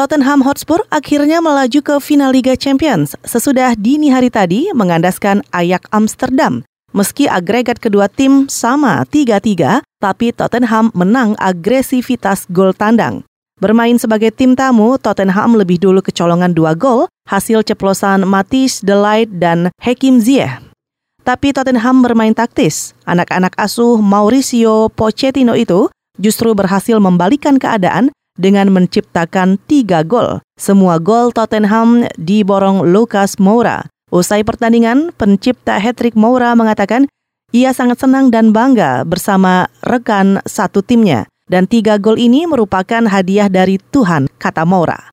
Tottenham Hotspur akhirnya melaju ke final Liga Champions sesudah dini hari tadi mengandaskan Ajax Amsterdam. Meski agregat kedua tim sama 3-3, tapi Tottenham menang agresivitas gol tandang. Bermain sebagai tim tamu, Tottenham lebih dulu kecolongan dua gol, hasil ceplosan Matis, Delight, dan Hakim Ziyech. Tapi Tottenham bermain taktis. Anak-anak asuh Mauricio Pochettino itu justru berhasil membalikan keadaan dengan menciptakan tiga gol. Semua gol Tottenham diborong Lucas Moura. Usai pertandingan, pencipta hat-trick Moura mengatakan ia sangat senang dan bangga bersama rekan satu timnya. Dan tiga gol ini merupakan hadiah dari Tuhan, kata Moura.